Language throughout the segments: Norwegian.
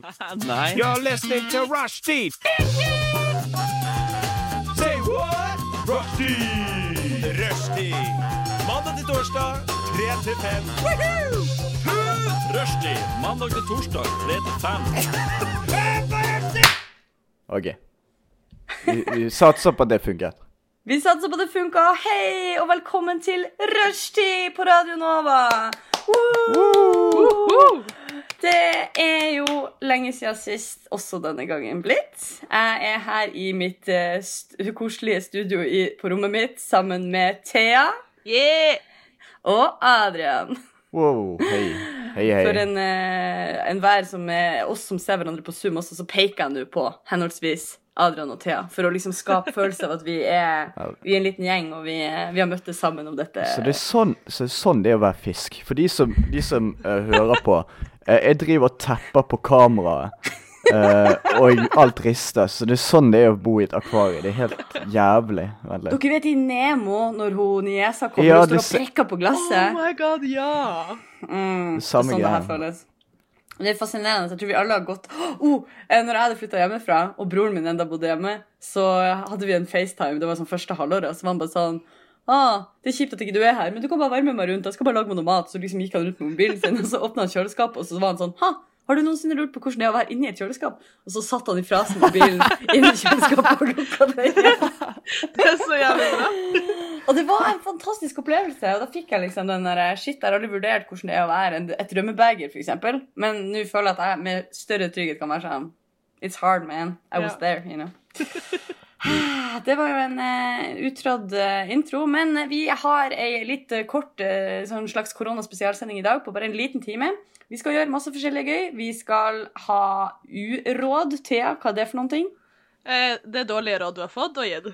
Nei. You're listening to Rushdie. Say what? Rushdie. Rushdie. Mandag til torsdag, 3 til 5. Rushdie mandag til torsdag 3 til 5. OK. Vi, vi satser på at det funket. Vi satser på det funka. Hei, og velkommen til Rushtid på Radio Nova. Woo! Det er jo lenge siden sist, også denne gangen blitt. Jeg er her i mitt eh, st koselige studio i, på rommet mitt sammen med Thea og Adrian. Wow. Hei. Hei, hei. For en, eh, enhver som er oss som ser hverandre på Zoom også, så peker jeg nå på henholdsvis Adrian og Thea. For å liksom skape følelse av at vi er, vi er en liten gjeng, og vi, er, vi har møttes sammen om dette. Så det er sånn, så det sånn det er å være fisk. For de som, de som uh, hører på eh, Jeg driver og tepper på kameraet, Uh, og alt rister. Så det er sånn det er å bo i et akvarium. Det er helt jævlig. Veldig. Dere vet i Nemo, når hun niesa kommer Ja, og står og peker på glasset? Oh my god, ja! Mm, det er Samme sånn det her greia. føles. Det er fascinerende. Jeg tror vi alle har gått oh, eh, Når jeg hadde flytta hjemmefra, og broren min enda bodde hjemme, så hadde vi en FaceTime. Det var sånn første halvåret. Så var han bare sånn Ah, det er kjipt at ikke du er her, men du kan bare være med meg rundt. Jeg skal bare lage meg noe mat. Så liksom gikk han rundt med mobilen sin, og så åpna han kjøleskapet, og så var han sånn Ha, har du noensinne lurt på hvordan det er å være inni et kjøleskap? Og så satt han i frasen mobilen inn i kjøleskapet og lukka det igjen. Det er så jævlig bra. Og det var en fantastisk opplevelse. Og da fikk jeg liksom den der Shit, jeg har aldri vurdert hvordan det er å være et rømmebeger, for eksempel. Men nå føler jeg at jeg med større trygghet kan være sånn It's hard, man. I was Ja. there, you know. Det var jo en uh, utrådd uh, intro, men vi har ei litt uh, kort eh, sånn slags koronaspesialsending i dag på bare en liten time. Vi skal gjøre masse forskjellig gøy. Vi skal ha uråd. Thea, hva er det for noen ting? Eh, det er dårlige råd du har fått og gitt.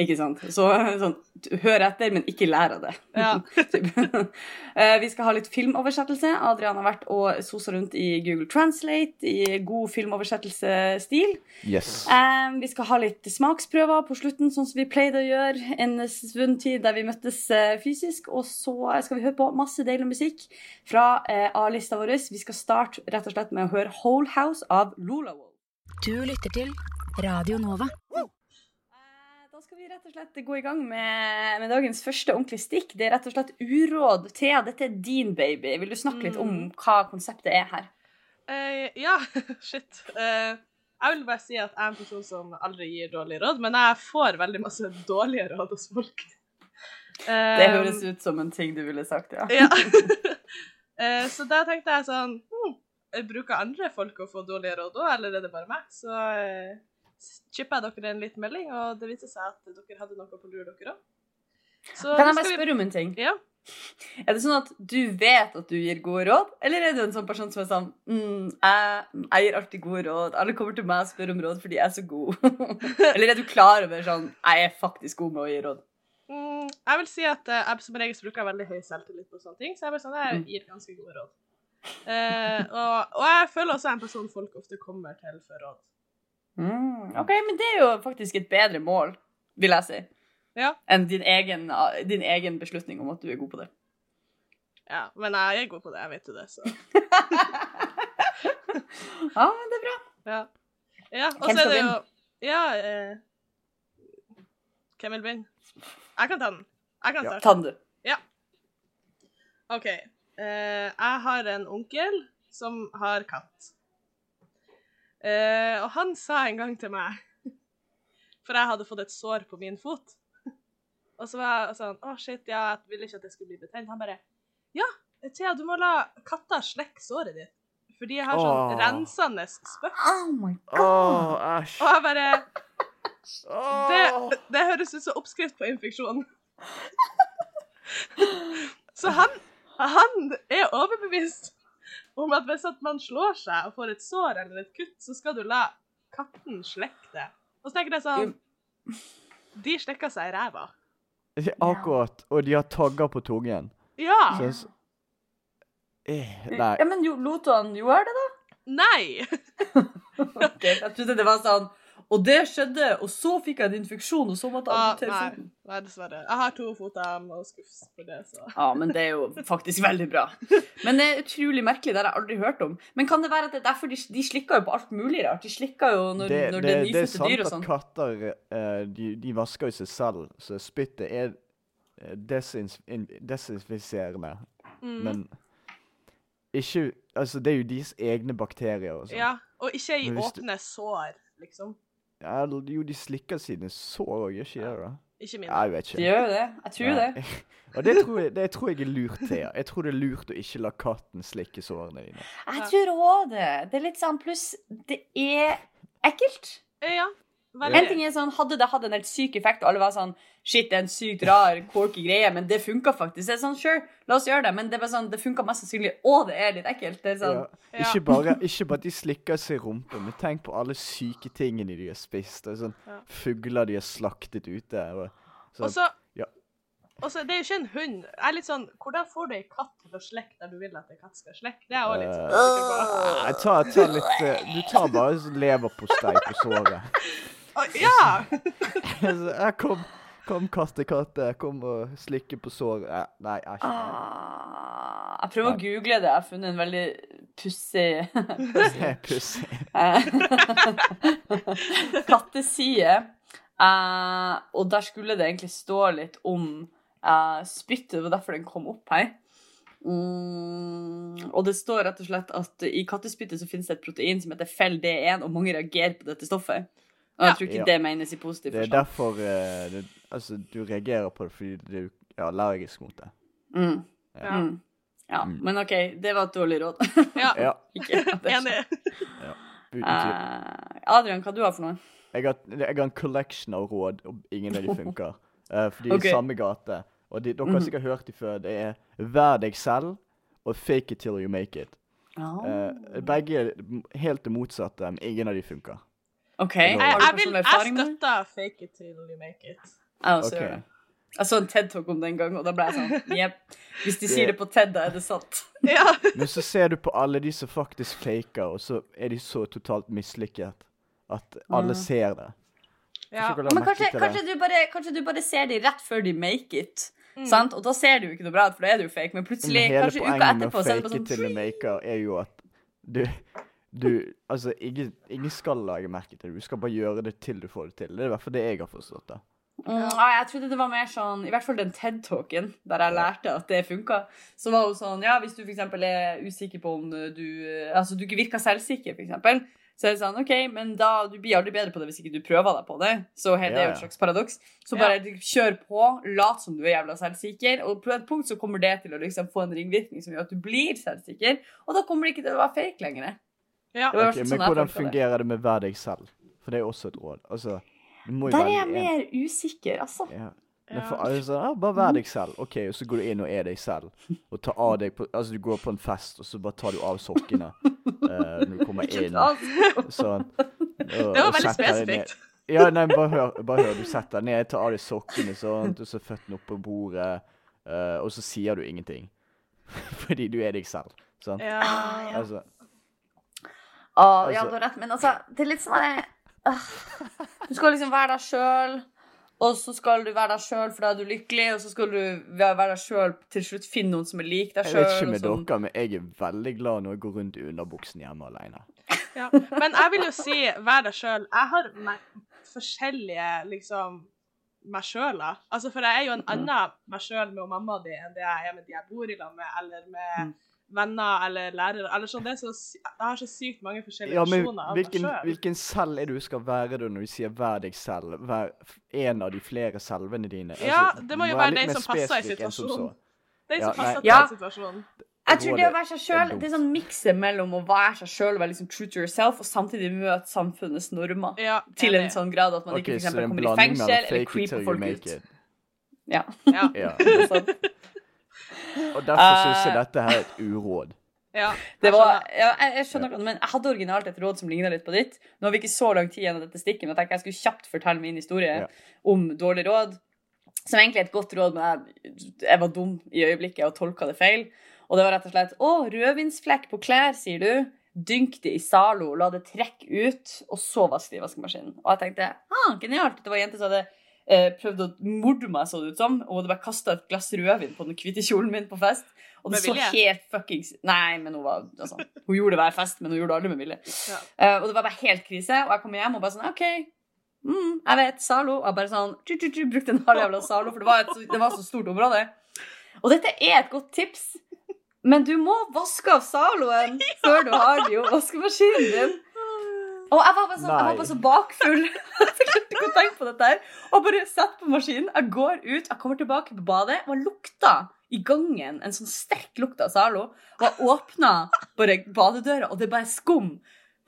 Ikke sant? Så sånn, hør etter, men ikke lær av det. Ja. Eh, Vi skal ha litt filmoversettelse. Adrian har vært og sosa rundt i Google Translate i god filmoversettelsesstil. Yes. Um, Vi skal ha litt smaksprøver på slutten, sånn som vi pleide å gjøre en svunnen tid der vi møttes eh, fysisk. Og så skal vi høre på masse deilig musikk fra A-lista vår. Vi skal starte rett og slett med å høre Whole House av Lola Wall. Du lytter til Radio Nova. Eh, skal rett og slett gå i gang med, med dagens første ordentlige stikk. Det er rett og slett uråd. Thea, dette er din baby. Vil du snakke litt om hva konseptet er her? Uh, ja, shit. Uh, jeg vil bare si at jeg er en person som aldri gir dårlige råd, men jeg får veldig masse dårlige råd hos folk. Uh, Det høres ut som en ting du ville sagt, ja. Ja. Eh, så da tenkte jeg sånn hm, Bruker andre folk å få dårlige råd òg, eller er det bare meg? Så chippa jeg dere en liten melding, og det viste seg at dere hadde noe på lur, dere òg. Kan jeg bare vi- spørre om en ting? Ja. Er det sånn at du vet at du gir gode råd, eller er du en sånn person som er sånn mm, jeg, jeg gir alltid gode råd. Alle kommer til meg og spør om råd fordi jeg er så god. eller er du klar over sånn jeg er faktisk god med å gi råd? Mm, jeg vil si at eh, jeg som regel bruker veldig høy selvtillit på sånne ting, så jeg, bare sånn, jeg Mm. gir ganske gode råd. Uh, og, og jeg føler også jeg er en person folk ofte kommer til for råd. Mm, ok, men det er jo faktisk et bedre mål, vil jeg si, Ja, enn din egen, din egen beslutning om at du er god på det. ja, men jeg er god på det, jeg vet jo det, så Ja, men det er bra. ja. ja og så er det jo? Ja eh, Hvem vil begynne? Jeg kan ta den. Jeg kan Ja. Ta den, du. OK. Eh, jeg har en onkel som har katt. Eh, og han sa en gang til meg For jeg hadde fått et sår på min fot. Og så var jeg sånn Å, shit, ja, jeg ville ikke at det skulle bli betent. Han bare Ja, Thea, du må la katta slekke såret ditt. Fordi jeg har sånn oh. rensende spøk. Oh my Å, æsj. Og jeg bare det, det høres ut som oppskrift på infeksjon. Så han, han er overbevist om at hvis at man slår seg og får et sår eller et kutt, så skal du la katten slekke det. Og så tenker jeg sånn De slekker seg i ræva. Akkurat. Og de har tagger på tungen. Ja! Så, så, eh, nei. Ja, men jo, lot han gjøre det, da? Nei! Ok, Jeg trodde det var sånn og det skjedde, og så fikk jeg en infeksjon, og så måtte jeg Ah, amputere nei, foten. nei, dessverre. Jeg har to føtter og skuffs på det, så. Ja, men det er jo faktisk veldig bra. Men det er utrolig merkelig, det har jeg aldri hørt om. Men kan det være at det er derfor de, de slikker jo på alt mulig rart? De slikker jo når Det, når det, det er det er nyfødte dyr og sant sånn. at katter eh, de, de vasker jo seg selv, så spyttet er eh, desinfiserende. Mm. Men ikke Altså, det er jo deres egne bakterier og sånn. Ja, og ikke i åpne sår, liksom. Ja, jo, de slikker sine sår òg, gjør ikke det? da? Ikke mine. Ja, jeg vet De gjør jo det. Jeg tror det. Og det tror, jeg, det tror jeg er lurt, Thea. Jeg tror det er lurt å ikke la katten slikke sårene dine. Jeg tror òg det. Det er litt sånn pluss Det er ekkelt. Eh, Ja, En ting er sånn, Hadde det hatt en helt syk effekt, og alle var sånn Shit, det er en sykt rar, quirky greie, men det funka faktisk. Det er sånn, sure, la oss gjøre det, men det er bare sånn, det funka mest sannsynlig, og det er litt ekkelt. Det er sånn, Ja. Ja. Ikke, bare, ikke bare at de slikker seg i rumpen, men tenk på alle syke tingene de har spist. Og sånn Ja. Fugler de har slaktet ute. Og, sånn. Og så Ja. og så, Det er jo ikke en hund. Jeg er litt sånn, Hvordan får du ei katt til å slekke der du vil at en katt skal slekke? Det er også litt sånn uh, ta, ta litt eh, Du tar bare leverpostei på såret. Ja! jeg ja, kom, kom, katte, katte. Kom og slikke på såret. Eh, Nei, æsj. ah, Jeg prøver å google det. Jeg har funnet en veldig pussig pussig. katteside. Eh, og der skulle det egentlig stå litt om uh, spyttet. Det var derfor den kom opp her. Mm, og det står rett og slett at i kattespyttet så finnes det et protein som heter FELL-D1, og mange reagerer på dette stoffet. Og jeg tror ikke Ja. det menes i positiv Det er derfor uh, det, Altså, du reagerer på det fordi du er allergisk mot det. Mm, Ja. mm. Ja, men OK, det var et dårlig råd. ja. Enig. Eh, Adrian, hva du har for noe? Jeg har, jeg har en collection av råd, og ingen av de funker. Uh, for de er okay. i samme gate. Og de, dere har Mhm. sikkert hørt de før. Det er 'vær deg selv' og 'fake it till you make it'. Eh, begge er helt det motsatte, men ingen av de funker. OK. Jeg- Jeg, vil, jeg med støtter fake it till you make it. Jeg også okay. gjør det. Jeg så en TED-talk om det en gang, og da ble jeg sånn Jepp. Hvis de sier Det- på TED, da er det sant. Ja. Men så ser du på alle de som faktisk faker, og så er de så totalt mislykket at alle ser det. ja. Men kanskje, det. kanskje, du bare, kanskje du bare ser de rett før de make it. Sant? Og da ser du jo ikke noe bra ut, for da er du jo fake. Men plutselig, Men kanskje uka poenget med etterpå, så er det fake it til sånn you maker er jo at du, du Altså, ingen, ingen skal lage merke til det. Du skal bare gjøre det til du får det til. Det er i hvert fall det jeg har forstått. da. Mm, ja, jeg trodde det var mer sånn I hvert fall den TED-talken der jeg lærte at det funka. Så var jo sånn Ja, hvis du f.eks. er usikker på om du Altså, du ikke virker selvsikker, f.eks. Så er det sånn, OK, men da du blir aldri bedre på det hvis ikke du prøver deg på det. Så det er jo et slags paradoks. Så Ja. bare kjør på, lat som du er jævla selvsikker, og på et punkt så kommer det til å liksom få en ringvirkning som gjør at du blir selvsikker, og da kommer det ikke til å være fake lenger. Ja. Det var i hvert Ok, fall men sånn hvordan fungerer det med vær deg selv? For det er også et råd. Altså, du må jo Der er jeg en. mer usikker, altså. Ja. Men for altså, ah, bare vær deg selv. OK, og så går du inn og er deg selv. Og tar av deg på Altså, du går på en fest, og så bare tar du av sokkene uh, når du kommer inn. Sånn. Og, Det var veldig spesifikt. Ja, nei, bare hør. Bare hør. Du setter deg ned, tar av deg sokkene, sånn, og så føttene opp på bordet, uh, og så sier du ingenting. Fordi du er deg selv. Sant? Ja. Altså, Ah, ja, Altså- du har rett, men altså, det er litt sånn der, øh, Du skal liksom være deg sjøl, og så skal du være deg sjøl, for da er du lykkelig, og så skal du være deg sjøl til slutt finne noen som er lik deg jeg vet ikke med dere, men jeg er veldig glad når jeg går rundt i underbuksen hjemme alene. Ja. Men jeg vil jo si, vær deg sjøl. Jeg har meg forskjellige liksom meg sjøl, da. Altså, for jeg er jo en annen meg sjøl med mamma di enn det jeg er med de jeg bor i lag med, eller med venner eller lærere. Eller sånn, det er så, jeg har så sykt mange forskjellige Ja, men versjoner av hvilken, meg sjøl. hvilken selv er det du skal være da når vi sier 'vær deg selv'? Vær en av de flere selvene dine. Ja, Altså, det må jo være de som passer i situasjonen. enn som Ja, som passer nei. til Ja. situasjonen. Jeg tror det å være seg selv, sjøl, det er sånn mikse mellom å være seg sjøl og være liksom true to yourself, og samtidig møte samfunnets normer. Ja, Til en sånn grad at man okay, ikke for er eksempel kommer i fengsel eller creeper folk ut. Ja. Ja. Ja. Og derfor syns jeg Eh, dette her er et uråd. Ja, Det jeg var, ja, jeg, jeg skjønner ikke, men jeg hadde originalt et råd som ligna litt på ditt. Nå har vi ikke så lang tid igjen av dette stikket, men jeg tenkte jeg skulle kjapt fortelle min historie Ja. om dårlig råd. Som egentlig er et godt råd, men jeg, jeg var dum i øyeblikket og tolka det feil. Og det var rett og slett Å, rødvinsflekk på klær, sier du? dynk det i Zalo, la det trekke ut, og så vaske det i vaskemaskinen. Og jeg tenkte ah, genialt. Det var ei jente som hadde eh, prøvd å morde meg, så det ut som, og hadde bare kasta et glass rødvin på den hvite kjolen min på fest. Og det så helt fuckings Nei, men hun var altså, Hun gjorde det hver fest, men hun gjorde det aldri med vilje. Ja. Uh, og det var bare helt krise, og jeg kom hjem og bare sånn OK. Mm, jeg vet, Zalo. Og jeg bare sånn tju, tju, tju, Brukte en halv jævla Zalo, for det var, et, det var så stort område. Og dette er et godt tips, men du må vaske av Zaloen før du har det i vaskemaskinen din. Og jeg var bare, sånn, jeg var bare så bakfull. Jeg klarte ikke å tenke på dette her. Og bare satt på maskinen. Jeg går ut, jeg kommer tilbake på badet, og jeg lukta i gangen en sånn sterk lukt av Zalo. Og jeg åpna bare badedøra, og det er bare skum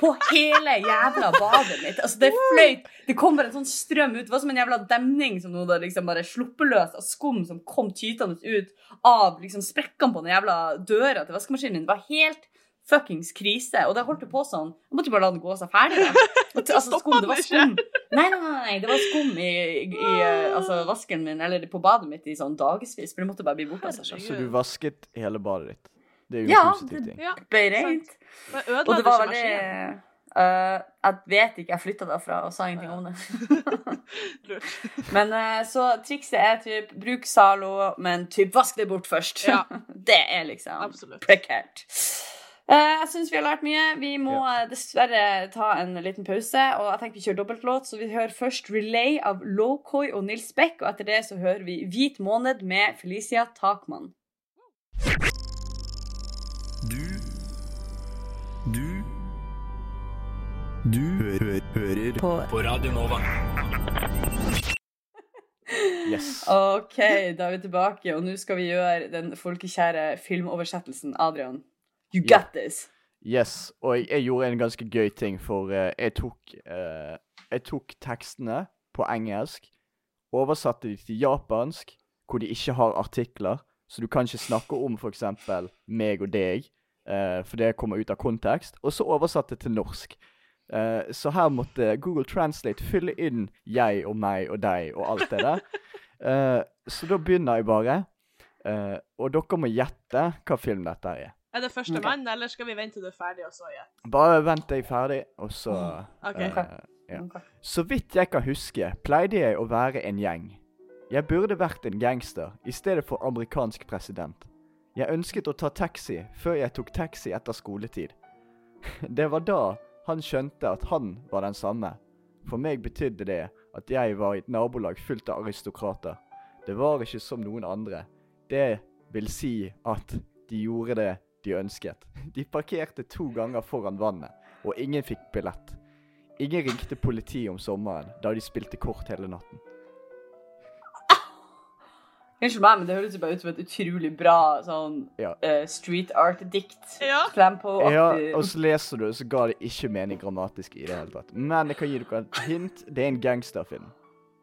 på hele jævla badet mitt. Altså, det fløyt Det kom bare en sånn strøm ut. Det var som en jævla demning som noe hadde liksom bare sluppet løs av skum som kom tytende ut av liksom sprekkene på den jævla døra til vaskemaskinen. Det var helt fuckings krise. Og det holdt jo på sånn. Jeg måtte bare la den gå seg ferdig. Altså, skum, det var skum. Nei, nei, nei, det var skum i, i, eh, altså, vasken min, eller på badet mitt i sånn dagevis, for det måtte bare bli borte av seg selv. Så du vasket hele badet ditt. Det er jo Ja, positiv det- ting. Ja, Ble rent. Og det var veldig eh, Jeg vet ikke, jeg flytta derfra og sa ingenting om det. Men uh, så trikset er typ bruk Zalo, men typ vask det bort først. Ja. det er liksom Absolutt. prekært. Eh, jeg syns vi har lært mye. Vi må ja. dessverre ta en liten pause. Og jeg tenker vi kjører dobbeltlåt, så vi hører først Relay av Lowcoy og Nils Beck. Og etter det så hører vi Hvit måned med Felicia Takman. Du Du Du hø hører på. på Radio Nova. Yes. OK, da er vi tilbake, og nå skal vi gjøre den folkekjære filmoversettelsen. Adrian, you yeah. got this. Yes, og jeg, jeg gjorde en ganske gøy ting, for uh, jeg tok uh, Jeg tok tekstene på engelsk, oversatte de til japansk, hvor de ikke har artikler, så du kan ikke snakke om f.eks. meg og deg, uh, for det kommer ut av kontekst, og så oversatte til norsk. Så her måtte Google Translate fylle inn jeg og meg og deg og alt det der. Så da begynner jeg bare, og dere må gjette hva film dette er. Er det første okay. eller skal vi vente til du er ferdig, og så gjette? Bare vent til jeg er ferdig, og så Ok. Uh, ja. Så vidt jeg kan huske, pleide jeg å være en gjeng. Jeg burde vært en gangster i stedet for amerikansk president. Jeg ønsket å ta taxi før jeg tok taxi etter skoletid. Det var da han skjønte at han var den samme. For meg betydde det at jeg var i et nabolag fullt av aristokrater. Det var ikke som noen andre. Det vil si at de gjorde det de ønsket. De parkerte to ganger foran vannet, og ingen fikk billett. Ingen ringte politiet om sommeren, da de spilte kort hele natten. Unnskyld meg, men det høres bare ut som et utrolig bra sånn Ja. uh, street art-dikt. Ja. Ja, og så leser du, så ga det ikke mening grammatisk i det hele tatt. Men jeg kan gi dere et hint. Det er en gangsterfilm.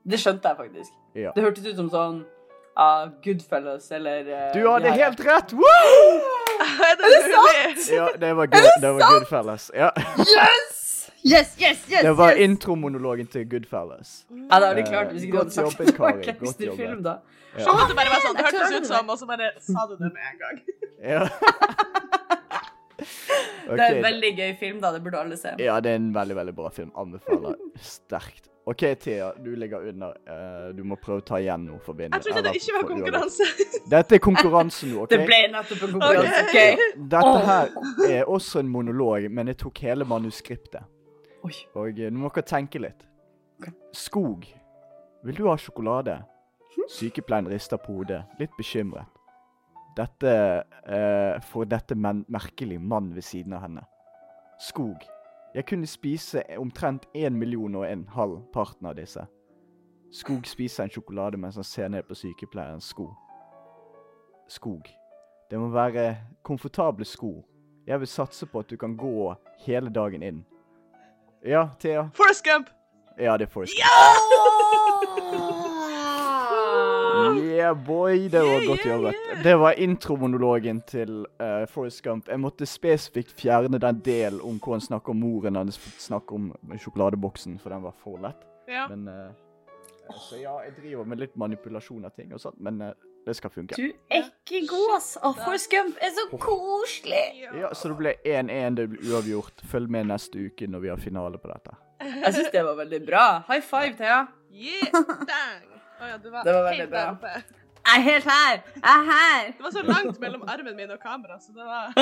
Det skjønte jeg faktisk. Ja. Det hørtes ut som sånn uh, Goodfellas eller uh, Du hadde de helt rett! Woo! Er det sant? Ja, det var, good, det var Goodfellas. Ja. Yes! Yes, yes, yes! Det var yes! intromonologen til Goodfellas. Ja, det hadde jeg Eh, klart hvis ikke du hadde sagt det var Kari, godt gangsterfilm, jobbet. da. Ja. Så måtte det bare være sånn, det hørtes ut som, og så bare sa du det med en gang. Ja. Det er en veldig gøy film, da. Det burde alle se. Ja, det er en veldig, veldig bra film. Anbefaler sterkt. OK, Thea, du ligger under. Uh, du må prøve å ta igjen nå for vinner. Jeg trodde det ikke var konkurranse. Dette er konkurranse nå, OK? Det ble nettopp en konkurranse. Okay. Okay. Dette oh. her er også en monolog, men jeg tok hele manuskriptet. Oi. Og eh, nå må dere tenke litt. Skog. Vil du ha sjokolade? Sykepleien rister på hodet, litt bekymret. Dette uh, får dette merkelig mann ved siden av henne. Skog. Jeg kunne spise omtrent en million og en halv parten av disse. Skog spiser en sjokolade mens han ser ned på sykepleierens sko. Skog. Det må være komfortable sko. Jeg vil satse på at du kan gå hele dagen inn. Ja, Thea? Forrest Gump! Ja, det er Forrest Yeah, boy! Det var godt jobbet. Det var intromonologen til uh, Forrest Gump. Jeg måtte spesifikt fjerne den delen om hvor han snakker om moren hans snakker om sjokoladeboksen, for den var for lett. Ja. Men uh, Så ja, jeg driver med litt manipulasjon av ting og sånt, men uh, Det skal funke. Du er ikke god, ass. Oh, Forrest Gump er så koselig. Ja, Så det ble 1-1, det blir uavgjort. Følg med neste uke når vi har finale på dette. Jeg syns det var veldig bra. High five, Thea. Yeah, bang! Å ja, du var, Det var veldig helt bra. der oppe. Jeg er helt her. Jeg er her. Det var så langt mellom armen min og kamera, så det var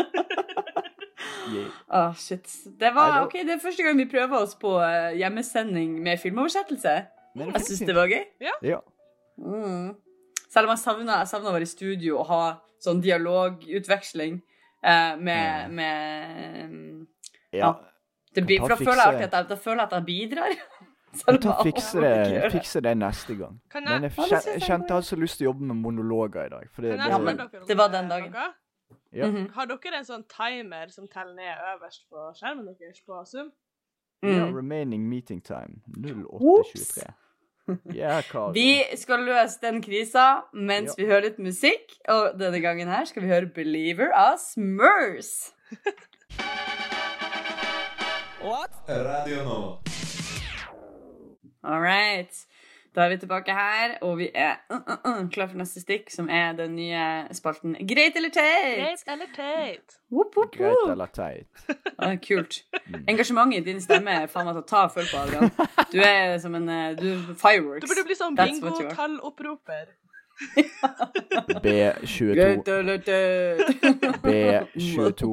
Yeah. Åh, shit. Det var, ok, det er første gang vi prøver oss på eh, hjemmesending med filmoversettelse. Jeg syns det var gøy. Ja. Mm. Selv om jeg savna å være i studio og ha sånn dialogutveksling eh, med, med mm, ja. det For da føler jeg at jeg, da føler jeg at jeg bidrar. Selv fikser det, det. fikse det neste gang. Kan jeg- Men jeg, Ja, det kjente altså jeg hadde så lyst til å jobbe med monologer i dag. For det, det, Ja, men det var den dagen. Ja. Mm -hmm. Har dere en sånn timer som teller ned øverst på skjermen deres på Zoom? ja, Mm. remaining meeting time 08.23. Yeah, Vi skal løse den krisa mens Ja. vi hører litt musikk. Og denne gangen her skal vi høre 'Believer' av Smurs. Radio Nova. All right. Da er vi tilbake her, og vi er uh, uh, uh, klar for neste stikk, som er den nye spalten Greit eller teit? Greit eller teit? Whoop, whoop, Greit eller teit? Ah, kult. Engasjementet i din stemme er faen meg til å ta følge på, Adrian. Du er som en eh, du, fireworks. Du burde bli sånn bingo-tall-opproper. B22. Greit eller teit? B22.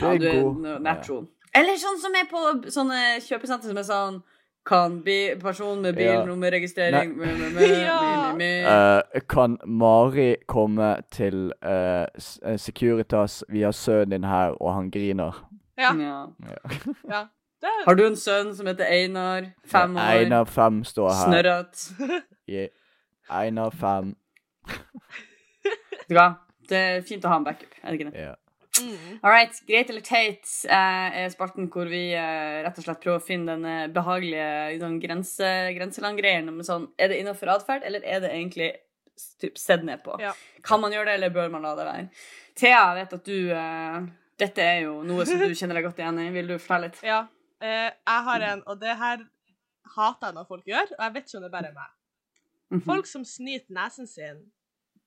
Ja, du er natural. Eller sånn som er på sånne kjøpesenter som er sånn Kan bi person med bil, Ja. Eh, kan Mari komme til uh, eh, Securitas? Vi har sønnen din her, og han griner. Ja. Ja. ja. Det er Har du en sønn som heter Einar? Fem år? Einar fem står her. Snørrete? Yeah. Einar fem. Vet du hva? Det er fint å ha en backup. Er det ikke det? Ja. Mm. All right. Greit eller teit eh, er spalten hvor vi eh, rett og slett prøver å finne den eh, behagelige sånn, grense, grenselandgreien. Sånn, er det innafor atferd, eller er det egentlig typ, sett ned på? Ja. Kan man gjøre det, eller bør man la det være? Thea, jeg vet at du uh, Dette er jo noe som du kjenner deg godt igjen i. Vil du fortelle litt? Ja. Uh, jeg har en, og det her hater jeg når folk gjør, og jeg vet ikke om det bare er meg. -hmm. Folk som snyter nesen sin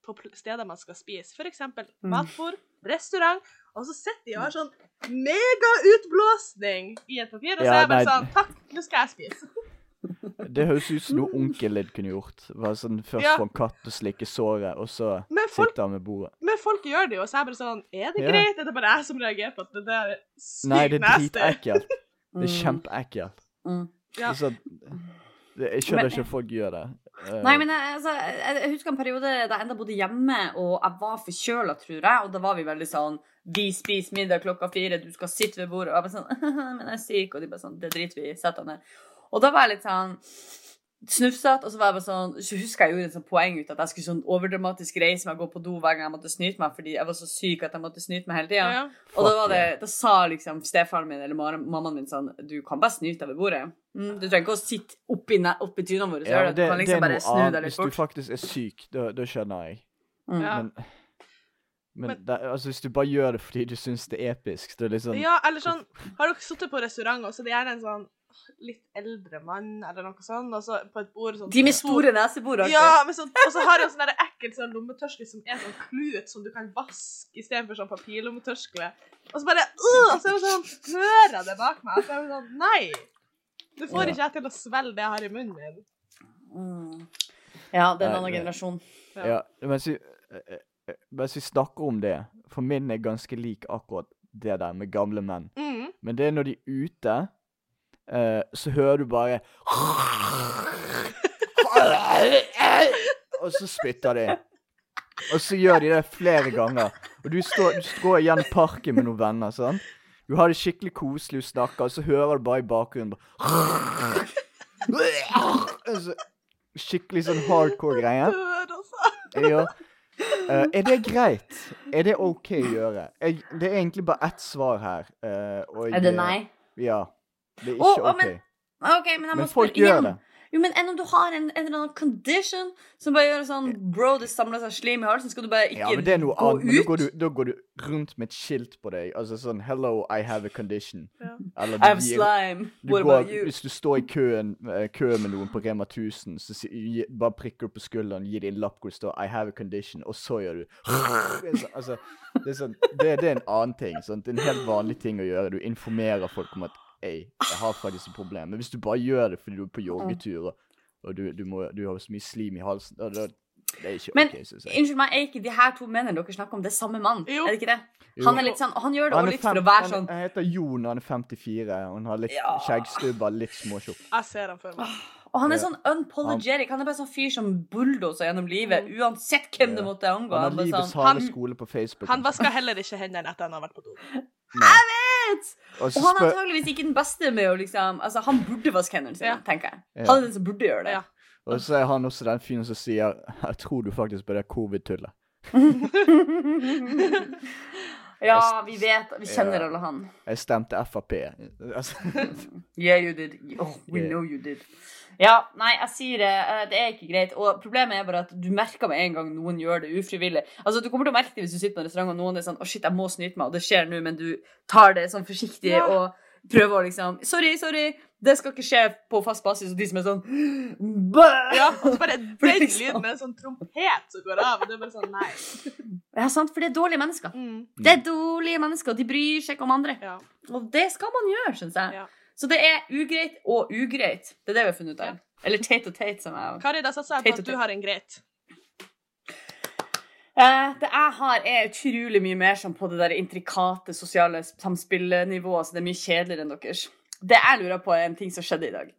på steder man skal spise, eksempel Mm. matbord, restaurant, og så sitter de og har sånn megautblåsning i et papir, og så Ja, er jeg bare nei. sånn Takk, nå skal jeg spise. Det høres ut som noe onkelen din kunne gjort. Var sånn, først Ja. få en katt og slikke såret, og så Men folk, sitte han med bordet. men folk gjør det jo, så jeg bare sånn Er det Ja. greit? Er det bare jeg som reagerer på at det der er sykt Nei, det er dritekkelt. Det er Mm. kjempeekkelt. Mm. Ja. Det er sånn- Jeg skjønner Men- ikke at folk gjør det. Eh, Nei, men jeg, altså, jeg, husker en periode da jeg enda bodde hjemme, og jeg var forkjøla, tror jeg. Og da var vi veldig sånn Vi spiser middag klokka fire, du skal sitte ved bordet. Og jeg bare sånn Men jeg er syk. Og de bare sånn Det driter vi i. Sett deg ned. Og da var jeg litt sånn snufsete, og så var jeg bare sånn Så husker jeg gjorde et sånt poeng ut at jeg skulle sånn overdramatisk reise meg og gå på do hver gang jeg måtte snyte meg, fordi jeg var så syk at jeg måtte snyte meg hele tida. Ja. Og da, var det, da sa liksom stefaren min eller mammaen min sånn Du kan bare snyte deg ved bordet. Mm, du trenger ikke å sitte oppi, oppi tynene våre. Så Ja, det. Du kan liksom er bare snu deg litt Hvis du faktisk er syk, da, da skjønner jeg. Mm. Ja. Men, men, Men- det, altså, hvis du bare gjør det fordi du syns det er episk, så det er litt sånn Ja, eller sånn Har dere sittet på restaurant, og så er det gjerne en sånn litt eldre mann eller noe sånt, og så på et bord sånn De med store nesebor. Ja, men sånn, og så har jeg en sånn ekkel sånn lommetørkle som er sånn klut som du kan vaske istedenfor sånn papirlommetørkle. Og så bare uh, og så er det sånn, hører jeg det bak meg, og så er det sånn Nei! Du får Ja. ikke jeg til å svelge det jeg har i munnen min. Mm. Ja, det er en annen generasjon. Ja, mens vi, eh, eh, mens vi snakker om det, for min er ganske lik akkurat det der med gamle menn. Mm. Men det er når de er ute, eh, så hører du bare Og så spytter de. Og så gjør de det flere ganger. Og du står, du står igjen i parken med noen venner, sånn. Du har det skikkelig koselig, du snakker, og så hører du bare i bakgrunnen bare Altså, Skikkelig sånn hardcore greie. Ja. Uh, er det greit? Er det OK å gjøre? Jeg, det er egentlig bare ett svar her. Uh, og, Er det nei? Ja. Det er ikke oh, OK. men- okay men jeg må Men folk gjør igjen. det. Jo, men enn om du har en, en eller annen condition som bare gjør sånn Bro, det samler seg slim i halsen, skal du bare ikke Ja, men det er noe gå annet. Men da ut? går, du, da går du rundt med et skilt på deg. Altså sånn Hello, I have a condition. Ja. Eller I have gir- slime. What går, about you? Hvis du står i køen, eh, kø med noen på Rema 1000, så si, gi, bare prikker du på skulderen, gir dem en lapp hvor det står 'I have a condition', og så gjør du Det altså, det, er sånn, det, det er en annen ting. Sånn, Det er en helt vanlig ting å gjøre. Du informerer folk om at 'Ei, jeg har faktisk et problem'. Men hvis du bare gjør det fordi du er på joggetur, og, og du, du, må, du har så mye slim i halsen da, da, Det er ikke Men OK, syns jeg. unnskyld meg, er ikke de her to mennene dere snakker om, det er samme mann? Jo. Er det ikke det? Han er litt sånn, han gjør det Han er litt fem- for å være sånn han heter Jon, han er 54, og han har litt Ja. skjeggstubber, litt småtjukk. Jeg ser han for meg. Og han er sånn unpologetic. Han er bare sånn fyr som bulldoser gjennom livet, uansett hvem det måtte angå. Han har livets sånn, harde skole på Facebook. Han vasker heller ikke hendene etter han har vært på do. vet! Og Og han er antageligvis ikke den beste med å liksom Altså, han burde vaske hendene sine, Ja. tenker jeg. Ja. Han er den som burde gjøre det. Ja. Og så er han også den fyren som sier 'Jeg tror du faktisk på det covid-tullet'. Ja, vi vet Vi kjenner Ja. alle han. Jeg stemte Frp. Altså, Yeah, you did. Oh, we Yeah. know you did. Ja, nei, jeg sier det. eh, Det er ikke greit. Og problemet er bare at du merker med en gang noen gjør det ufrivillig. Altså, Du kommer til å merke det hvis du sitter på en restaurant og noen er sånn Å, shit, jeg må snyte meg, og det skjer nå, men du tar det sånn forsiktig Ja. og prøver å liksom Sorry, sorry. Det skal ikke skje på fast basis. Og de som er sånn Bæ! Ja, og så bare den lyden med en sånn trompet som går av, og det er bare sånn Nei. Ja, sant, for det er dårlige mennesker. Mm, Det er dårlige mennesker, og de bryr seg ikke om andre. ja. Og det skal man gjøre, syns jeg. Ja. Så det er ugreit og ugreit. Det er det vi har funnet ut av. Eller teit og teit, som jeg Kari, da satser jeg på at du har en greit. Eh, det jeg har, er utrolig mye mer sånn på det der intrikate sosiale samspillnivået, så det er mye kjedeligere enn deres. Det jeg lurer på, er en ting som skjedde i dag.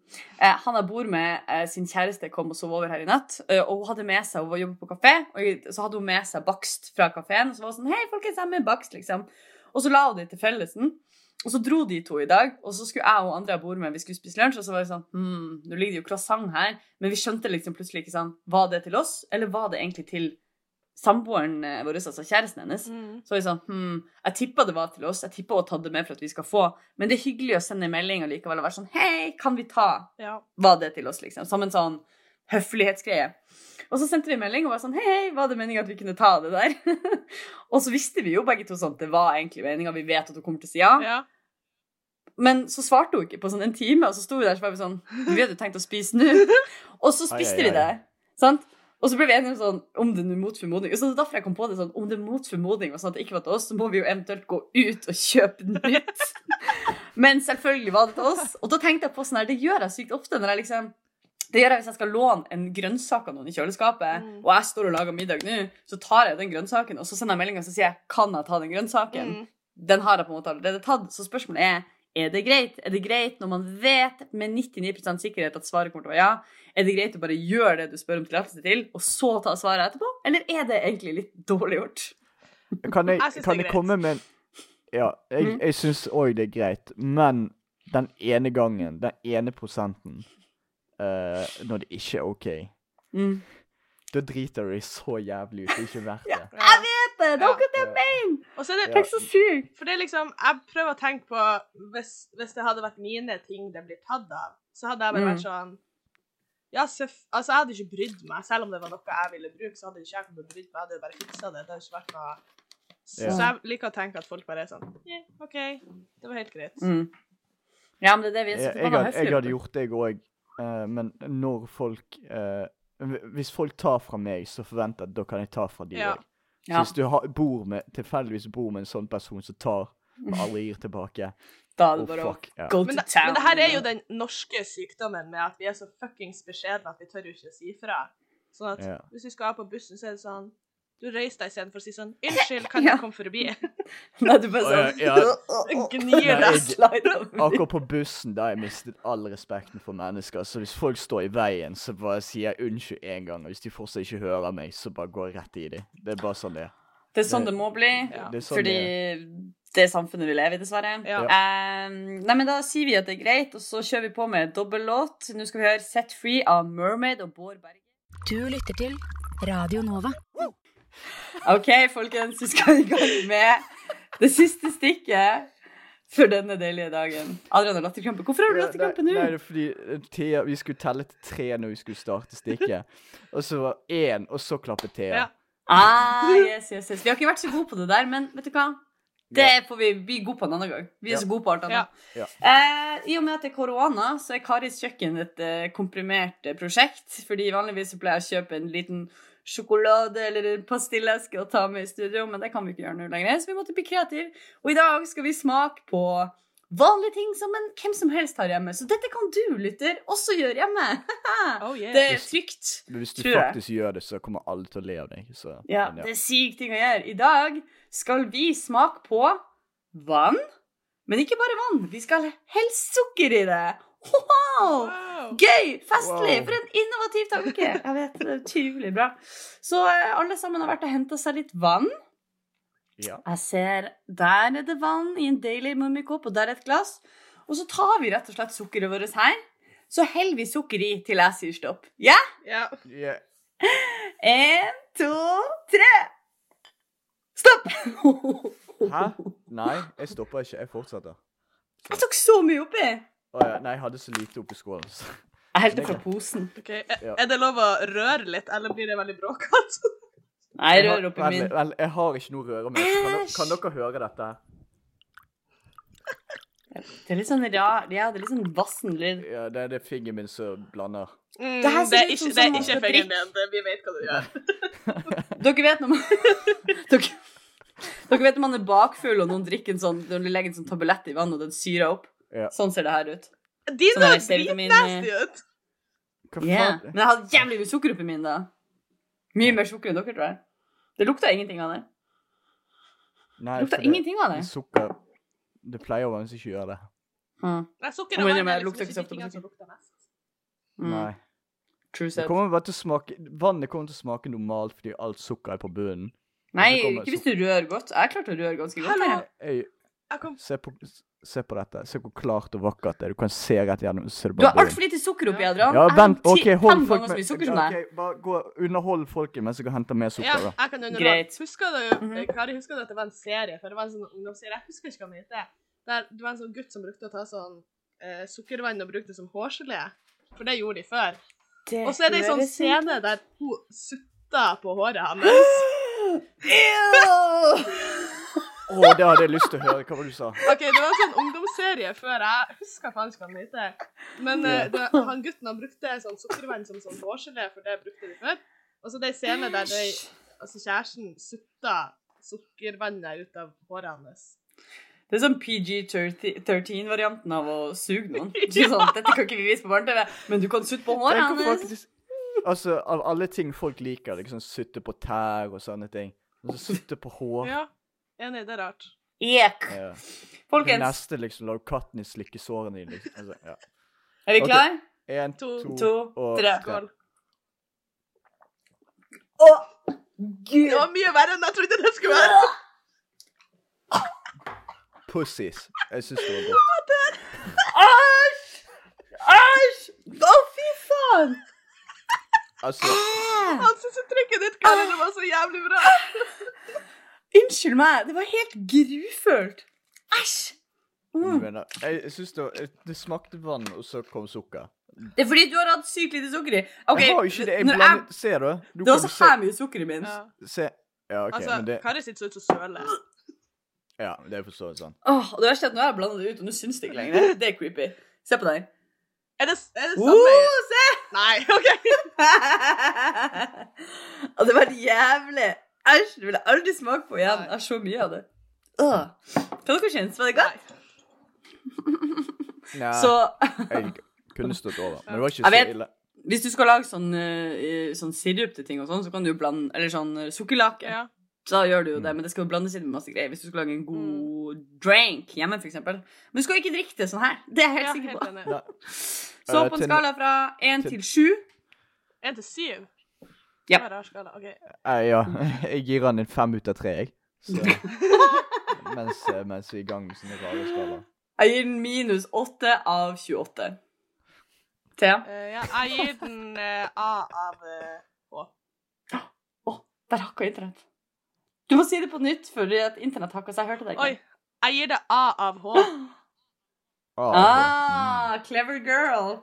Eh, han jeg bor med, eh, sin kjæreste kom og sov over her i natt, eh, og hun hadde med seg, hun var jobber på kafé, og så hadde hun med seg bakst fra kafeen, og så var hun sånn, hei, folkens, jeg har med bakst, liksom. Og så la hun det til fellesen, og så dro de to i dag, og så skulle jeg og andre jeg bor med, vi skulle spise lunsj, og så var det sånn, Hm, nå ligger det jo croissant her, men vi skjønte liksom plutselig ikke sånn, var det til oss, eller var det egentlig til samboeren eh, vår, altså kjæresten hennes? Mm. Så var vi sånn, hm, jeg tippa det var til oss, jeg tippa hun hadde det med for at vi skal få, men det er hyggelig å sende en melding og likevel være sånn, hei, kan vi ta, Ja. var det til oss, liksom, som en sånn høflighetsgreie. Og så sendte vi melding og var sånn, hei, var det meningen at vi kunne ta det der? og så visste vi jo begge to sånn, at det var egentlig meningen, vi vet at hun kommer til å si ja. ja. Men så svarte hun ikke på sånn en time, og så sto vi der så var vi sånn Vi hadde tenkt å spise nå. Og så spiste Ai, ai, vi det. Sant? Og så ble vi enige om sånn Om det er mot formodning. Så det er derfor jeg kom på det sånn Om det er mot formodning, og sånn at det ikke var til oss, så må vi jo eventuelt gå ut og kjøpe nytt. Men selvfølgelig var det til oss. Og da tenkte jeg på sånn her Det gjør jeg sykt ofte når jeg liksom det gjør jeg hvis jeg skal låne en grønnsak av noen i kjøleskapet, Mm. og jeg står og lager middag nå, så tar jeg den grønnsaken, og så sender jeg melding og sier jeg, kan jeg ta den grønnsaken? Mm. den har jeg på en måte allerede tatt. Så spørsmålet er er det greit Er det greit når man vet med 99% sikkerhet at svaret kommer til å være ja? Er det greit å bare gjøre det du spør om tillatelse til, og så ta svaret etterpå? Eller er det egentlig litt dårlig gjort? Kan jeg, Jeg kan jeg komme med en Ja, jeg, Mm. jeg syns òg det er greit, men den ene gangen, den ene prosenten, uh, når det ikke er OK, Mm. da driter du deg så jævlig ut. Det er ikke verdt det. Ja. Jeg vet det! Det er akkurat det jeg mener! Og så er det Tenk så sykt! For det er liksom, jeg prøver å tenke på hvis, hvis det hadde vært mine ting det blir tatt av, så hadde jeg bare Mm. vært sånn Ja, seff, altså jeg hadde ikke brydd meg. Selv om det var noe jeg ville bruke, så hadde ikke jeg kommet brydd meg. Jeg hadde bare fiksa det. Det hadde ikke vært noe Så, Ja. så jeg liker å tenke at folk bare er sånn yeah, OK, det var helt greit. Mm. Ja, men det er det vi er så Jeg, jeg, jeg hadde gjort det, jeg òg. men når folk uh, Hvis folk tar fra meg, så forventer jeg at da kan jeg ta fra de òg. Ja. Så Ja, hvis du har, bor med, tilfeldigvis bor med en sånn person som tar, og aldri gir tilbake da er oh, det bare å fuck, ja. go Men to det, town. men det her er jo den norske sykdommen med at vi er så fuckings beskjedne at vi tør jo ikke å si fra. Sånn at Ja. hvis vi skal av på bussen, så er det sånn Du reiser deg istedenfor å si sånn Unnskyld, kan Ja. jeg komme forbi? Nei, du bare sånn ja, Gnir deg. jeg- Slide over. Akkurat på bussen da jeg mistet all respekten for mennesker. Så hvis folk står i veien, så bare sier jeg unnskyld én gang. Og hvis de fortsatt ikke hører meg, så bare går jeg rett i dem. Det er bare sånn det er. Det er sånn det må bli. Ja. Det sånn Fordi det er. samfunnet vi lever i, dessverre. Ja. Um, nei, men Da sier vi at det er greit, og så kjører vi på med dobbellåt. Nå skal vi høre Set Free av Mermaid og Bård Berge. Du lytter til Radio Nova. OK, folkens, vi skal i gang med det siste stikket for denne deilige dagen. Adrian har latterkrampe. Hvorfor har du latterkrampe nå? nei, det er fordi eh, Thea Vi skulle telle til tre når vi skulle starte stikket. og så var én, og så klappet Thea. Ja. Ah, yes, yes, yes. Vi har ikke vært så gode på det der, men vet du hva? Det får vi bli gode på en annen gang. Vi er Ja. så gode på alt annet. Ja. Eh, I og med at det er korona, så er Karis kjøkken et eh, komprimert eh, prosjekt. Fordi vanligvis så pleier jeg å kjøpe en liten sjokolade eller en pastilleske å ta med i studio, men det kan vi ikke gjøre nå lenger, så vi måtte bli kreative. Og i dag skal vi smake på vanlige ting som en hvem som helst har hjemme. Så dette kan du, lytter, også gjøre hjemme. Oh, yeah. Det er trygt. Men hvis du Tror jeg. faktisk gjør det, så kommer alle til å le av deg. Så, Ja, men det er sykt ting å gjøre. I dag skal vi smake på vann. Men ikke bare vann. Vi skal helst sukker i det. Wow! Wow. Gøy! Festlig! Wow. For en innovativ tanke. Jeg vet, det er utrolig bra. Så eh, alle sammen har vært og henta seg litt vann. Ja. Jeg ser Der er det vann i en deilig mummikopp, og der er et glass. Og så tar vi rett og slett sukkeret vårt her. Så heller vi sukker i til jeg sier stopp. Ja? Ja. Ja. En, to, tre. Stopp! Hæ? Nei, jeg stopper ikke. Jeg fortsetter. Jeg tok så mye oppi. Å ja. Nei, jeg hadde så lite oppi skålen. så- Jeg helte fra posen. Okay. Er, Ja. er det lov å røre litt, eller blir det veldig bråkete? Nei, rører oppi min. Vel, jeg har ikke noe røre med. Kan, dere- kan dere høre dette? Det er litt sånn rar Ja, det er litt sånn vassen lyd. Ja, det er det fingeren min som blander. Mm, Det det er ikke, som det er sånn ikke fingeren min din. Vi vet hva du gjør. Dere vet når man dere, dere vet når man er bakfull, og noen drikker en sånn Når du legger en sånn tablett i vann, og den syrer opp? Ja. Sånn ser det her ut. Sånn er ser C-vitamin, dritnasty ut. Hva Yeah. faen? Men jeg hadde jævlig mye sukker oppi min, da. Mye mer sukker enn dere, tror jeg. Det lukta ingenting av det. Nei, Det lukta ingenting av det. Sukker Det pleier å være hvis ikke gjør det. Mm. Nei, sukker og vann er jeg lukter liksom ikke så tingene som lukter mest. Mm. Nei. True Det set. kommer bare til å smake Vannet kommer til å smake normalt fordi alt sukker er på bunnen. Nei, ikke hvis du rører godt. Jeg klarte å røre ganske godt. Hallo. jeg. Se, på, se på dette. Se hvor klart og vakkert det er. Du kan se rett gjennom. Du har altfor lite sukker oppi, Adrian. Ja, vent. OK, hold folk med, så mye sukker som Ja, deg. ok, Bare gå Underhold folket mens jeg henter mer sukker, Ja, jeg kan. Greit. Husker du, Mhm. eh, Kari, husker du at det var en serie? For det var en sånn ungdomsserie, jeg husker ikke hva den heter. Der det var en sånn gutt som brukte å ta sånn eh, sukkervann og brukte det som hårgelé. For det gjorde de før. Det Og så er det en sånn scene der hun sutter på håret hans. Ew! Å, det hadde jeg lyst til å høre. Hva var det du sa? OK, det var en sånn ungdomsserie før. Jeg husker faen ikke hva den heter. Men yeah. det, han gutten han brukte sånn sukkervann som sånn hårgelé, for det brukte de før. Og så det er en scene der de, altså kjæresten sutta sukkervannet ut av håret hans. Det er sånn PG-13-varianten av å suge noen. Du er sånn, Dette kan ikke vi vise på barne-TV, men du kan sutte på håret hans. Altså, av alle ting folk liker, liksom sutte på tær og sånne ting. Og så sutte på hår. Ja, enig, det er rart. Ek. Ja. Folkens. Folkens, neste, liksom, lar katten i slikke sårene dine. Liksom. Altså, ja. er vi okay. klar? En, To, to, to, og tre. Skål. Å, Det var mye verre enn jeg trodde det skulle være. Pussies. Jeg syns det var godt. Æsj! Æsj! Å, fy faen! Altså, Ansiktsuttrykket ditt, Karin, det var så jævlig bra. Unnskyld meg, det var helt grufullt. Æsj! Mm. mener Jeg, jeg syns det, det smakte vann, og så kom sukker. Det er fordi du har hatt sykt lite sukker i. Okay, jeg har ikke det. Jeg når jeg, Se, da. Du Det var så her mye sukker i min. Ja. se. Ja, OK, Altså, men det Kari sitter så ut som søle. Ja, det er for så vidt sånn. Åh, det verste er at nå har jeg blanda det ut, og nå syns det ikke lenger. Det er creepy. Se på deg. Er det, er det samme? samme? se! Nei, OK. Det var jævlig. Æsj, det vil jeg aldri smake på igjen. Jeg har så mye av det. Øh. Hva dere syns? Var det godt? Nei, Så jeg kunne stått over. Men det var ikke Jeg så vet. ille. hvis du skal lage sånn, eh, sånn sirup til ting og sånn, så kan du jo blande Eller sånn eh, sukkerlake. Ja. Så da gjør du jo det, men det skal jo blandes inn med masse greier. Hvis du skal lage en god drink hjemme, for eksempel. Men du skal ikke drikke det sånn her. Det er jeg helt ja, sikker helt på. enig. Nei. Så Eh, på en til- skala fra én til- til sju En til syv? Ja. Det var. OK. Eh, ja, jeg gir han en fem ut av tre, jeg. Så, mens, eh, mens vi er i gang med sånne rare skalaer. Jeg gir den minus åtte av 28. Thea? Uh, ja, jeg gir den uh, A av h. Å, der hakka internett. Du må si det på nytt for internett hakka, så jeg hørte deg ikke. Oi. Jeg gir det A av H. Ah, Ah, clever girl.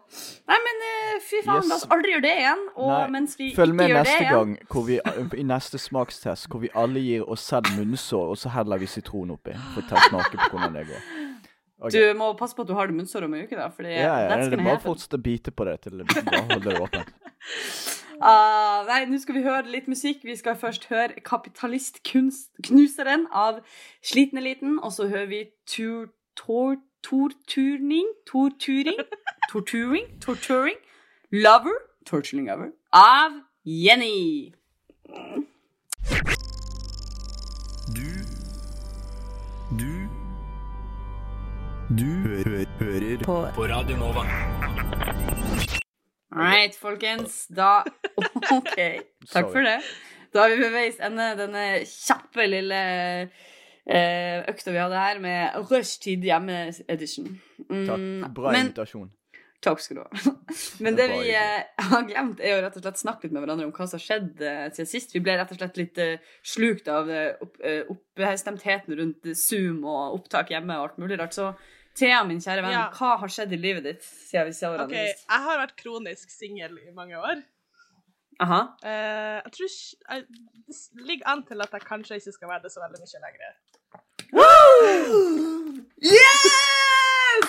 Nei, men eh, fy faen, Yes. la oss aldri gjøre det igjen. Og Nei, mens vi Følg ikke gjør det igjen gang neste vi, i neste smakstest hvor vi alle gir oss selv munnsår, og så heller vi sitron oppi. For å smake på hvordan det går. Okay. Du må passe på at du har det munnsår om en uke, da. Fordi Ja, ja, ja, det bare happen. å bite på det til det holder det åpent. Uh, nei, nå skal vi høre litt musikk. Vi skal først høre 'Kapitalistknuseren' av Sliten Eliten, og så hører vi 'Tour tor, Torturning Torturing Torturing Torturing Lover Torturing Lover av Jenny. Du Du Du hø hø hører på. på Radio Nova. All right, folkens. Da OK. Takk Sorry. for det. Da er vi ved veis ende denne kjappe lille økta vi hadde her med rushtid hjemme-edition. Mm, Takk. Bra men- invitasjon. Takk skal du ha. Men Det det vi eh, har glemt, er å rett og slett snakke litt med hverandre om hva som har skjedd eh, siden sist. Vi ble rett og slett litt eh, slukt av eh, opp, eh, oppstemtheten rundt Zoom og opptak hjemme og alt mulig rart. Så Thea, min kjære venn, Ja. hva har skjedd i livet ditt siden vi så hverandre okay. sist? jeg har vært kronisk singel i mange år. Aha. Eh, jeg tror ikke jeg, Det ligger an til at jeg kanskje ikke skal være det så veldig mye lenger. Yes!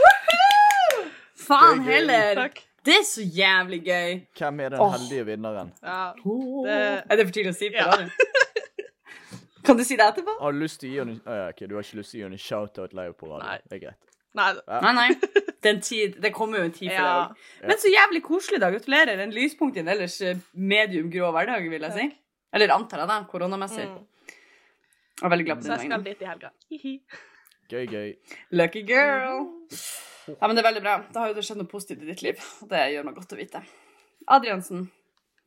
Woohoo! Faen Det er gøy. heller! Takk. Det er så jævlig gøy. Hvem er den Åh. heldige vinneren? Ja. Er det for tidlig å si på Ja. radio? Kan du si det etterpå? Har du lyst til å gi henne Å ja, ok, du har ikke lyst til å gi henne en shout-out live på radio? Nei. Det er greit. Nei, Nei, nei. Den tid, det kommer jo en tid for Ja. deg òg. Men så jævlig koselig, da. Gratulerer. En lyspunkt i en ellers eh, medium grå hverdag, vil jeg si. Eller antar jeg, da. Koronamessig. mm. Jeg er veldig glad på Så jeg skal dit i helga. Gøy, gøy. Lucky girl. Ja, men det er veldig bra. Da har jo det skjedd noe positivt i ditt liv. og Det gjør meg godt å vite. Adriansen.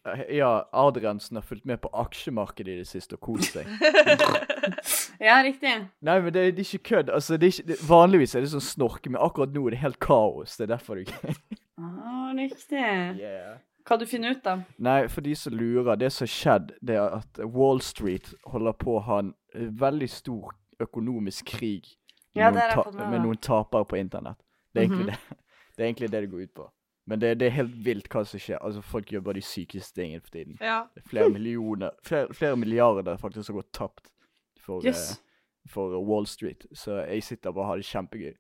Eh, Ja, Adriansen har fulgt med på aksjemarkedet i det siste og kost seg. Ja, riktig. Nei, men det, det er ikke kødd. Altså, det er ikke, det, vanligvis er det sånn snorke, men akkurat nå er det helt kaos. Det er derfor du Ah, riktig. yeah. Hva du finner ut, da? Nei, for de som lurer, det som har skjedd, det er at Wall Street holder på å ha en veldig stor økonomisk krig med, Ja, noen, ta med noen tapere på internett. Det er, egentlig -hmm. det. det er egentlig det det går ut på. Men det, det er helt vilt hva som skjer. Altså, Folk gjør bare de sykeste tingene for tiden. Ja. Det er flere millioner, flere, flere milliarder faktisk har gått tapt for, Yes. uh, for Wall Street. Så jeg sitter bare og har det kjempegøy.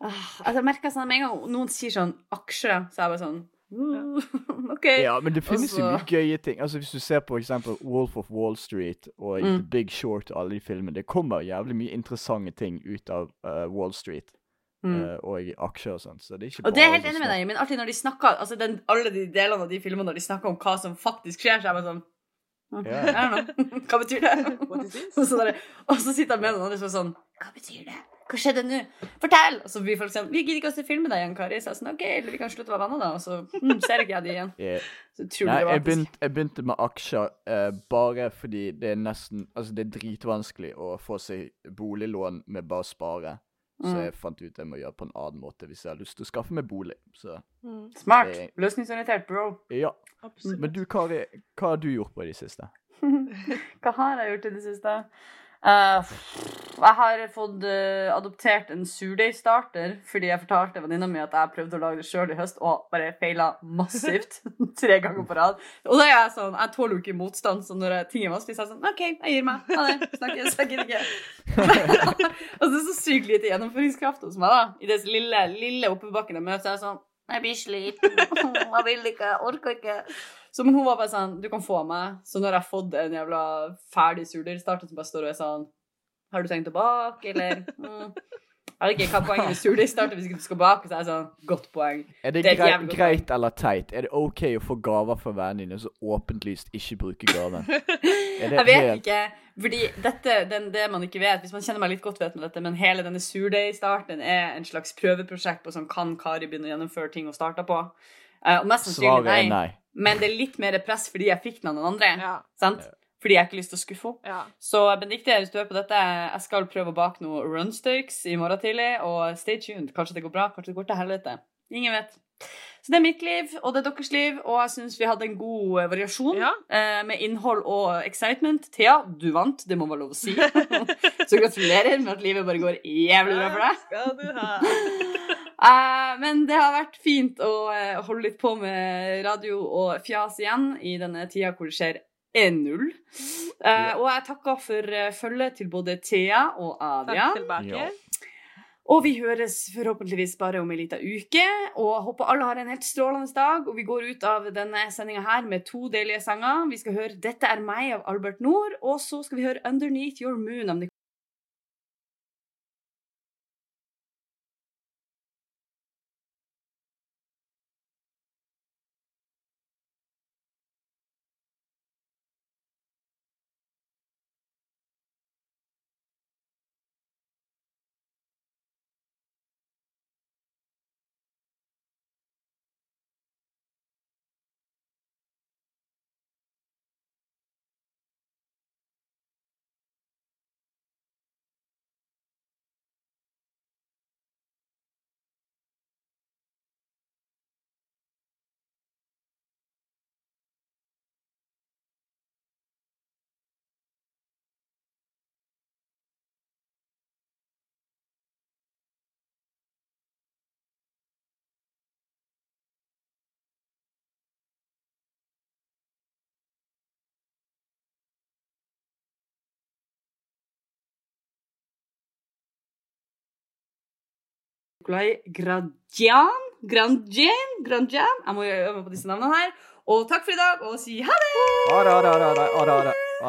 Ah, altså, jeg merker sånn, Med en gang noen sier sånn aksjer, så er jeg bare sånn OK. Ja, men det finnes jo Altså- mye gøye ting. Altså Hvis du ser på eksempel Wolf of Wall Street og Mm. The Big Short og alle de filmene, det kommer jævlig mye interessante ting ut av uh, Wall Street Mm. Uh, og aksjer og sånt. Så det er ikke Og det er helt enig med deg men alltid når de snakker altså den, alle de delene av de filmene når de snakker om hva som faktisk skjer, så er jeg bare sånn know. Hva betyr det? What is this? Og så, der, og så sitter jeg med noen andre som er sånn Hva betyr det? Hva skjedde nå? Fortell! Og så blir folk sånn Vi gidder ikke å se film med deg igjen, Kari. Så jeg sånn OK, eller vi kan slutte å være venner, da. Og så mm, ser ikke jeg de igjen. Yeah. Så utrolig Nei, jeg begynte, jeg begynte med aksjer uh, bare fordi det er nesten Altså, det er dritvanskelig å få seg boliglån med bare å spare. Så Mm. jeg fant ut jeg må gjøre på en annen måte hvis jeg har lyst til å skaffe meg bolig. Så Mm, Smart. Jeg... Løsningsorientert, bro. ja. absolutt. Men du, Kari, hva har du gjort på i det siste? Hva har jeg gjort i det siste? Eh, jeg har fått eh, adoptert en surdeigstarter fordi jeg fortalte venninna mi at jeg prøvde å lage det sjøl i høst og bare feila massivt tre ganger på rad. Og da er jeg sånn, jeg tåler jo ikke motstand, så når ting er vanskelig, så er jeg sånn OK, jeg gir meg. Ha det. Snakkes. Jeg gidder ikke. og det er så sykt lite gjennomføringskraft hos meg, da. I det lille, lille oppebakken jeg møter, så er jeg sånn Jeg blir sliten. Jeg vil ikke. Jeg orker ikke. Så men hun var bare sånn Du kan få meg. Så nå har jeg fått en jævla ferdig surdeigstarter som bare står og er sånn Har du tenkt å bake, eller? Mm. Jeg vet ikke hva poenget med surdeigstarter hvis ikke du skal bake. Så er jeg sånn Godt poeng. Er det, Det er et grei, jævlig godt greit eller teit? Er det OK å få gaver fra vennene dine, og så åpenlyst ikke bruke gaven? Er Jeg vet ikke. Fordi dette, den, det man ikke vet Hvis man kjenner meg litt godt, vet man dette, men hele denne surdeigstarten er en slags prøveprosjekt på sånn Kan Kari begynne å gjennomføre ting hun starta på? Uh, og mest sannsynlig Svaret er nei. Men det er litt mer press fordi jeg fikk den av noen andre. Ja. Sant? Fordi jeg har ikke lyst til å skuffe henne. ja. Så Benedicte, hvis du hører på dette, jeg skal prøve å bake noen rundsteaks i morgen tidlig. Og stay tuned. Kanskje det går bra, kanskje det går til helvete. Ingen vet. Så det er mitt liv, og det er deres liv, og jeg syns vi hadde en god eh, variasjon Ja. eh, med innhold og excitement. Thea, du vant, det må være lov å si. Så gratulerer med at livet bare går jævlig bra for deg. Skal du ha. Eh, men det har vært fint å eh, holde litt på med radio og fjas igjen i denne tida hvor det skjer E0. Eh, og jeg takker for følget til både Thea og Adia. Takk tilbake. Ja. Og vi høres forhåpentligvis bare om ei lita uke. Og håper alle har en helt strålende dag. Og vi går ut av denne sendinga her med to deilige sanger. Vi skal høre 'Dette er meg' av Albert Nord, og så skal vi høre 'Underneath Your Moon' av Nicole Nikolai Gradjan. Grandjan? Grandjan? Jeg må øve på disse navnene her. Og takk for i dag, og si ha det! Ha det, ha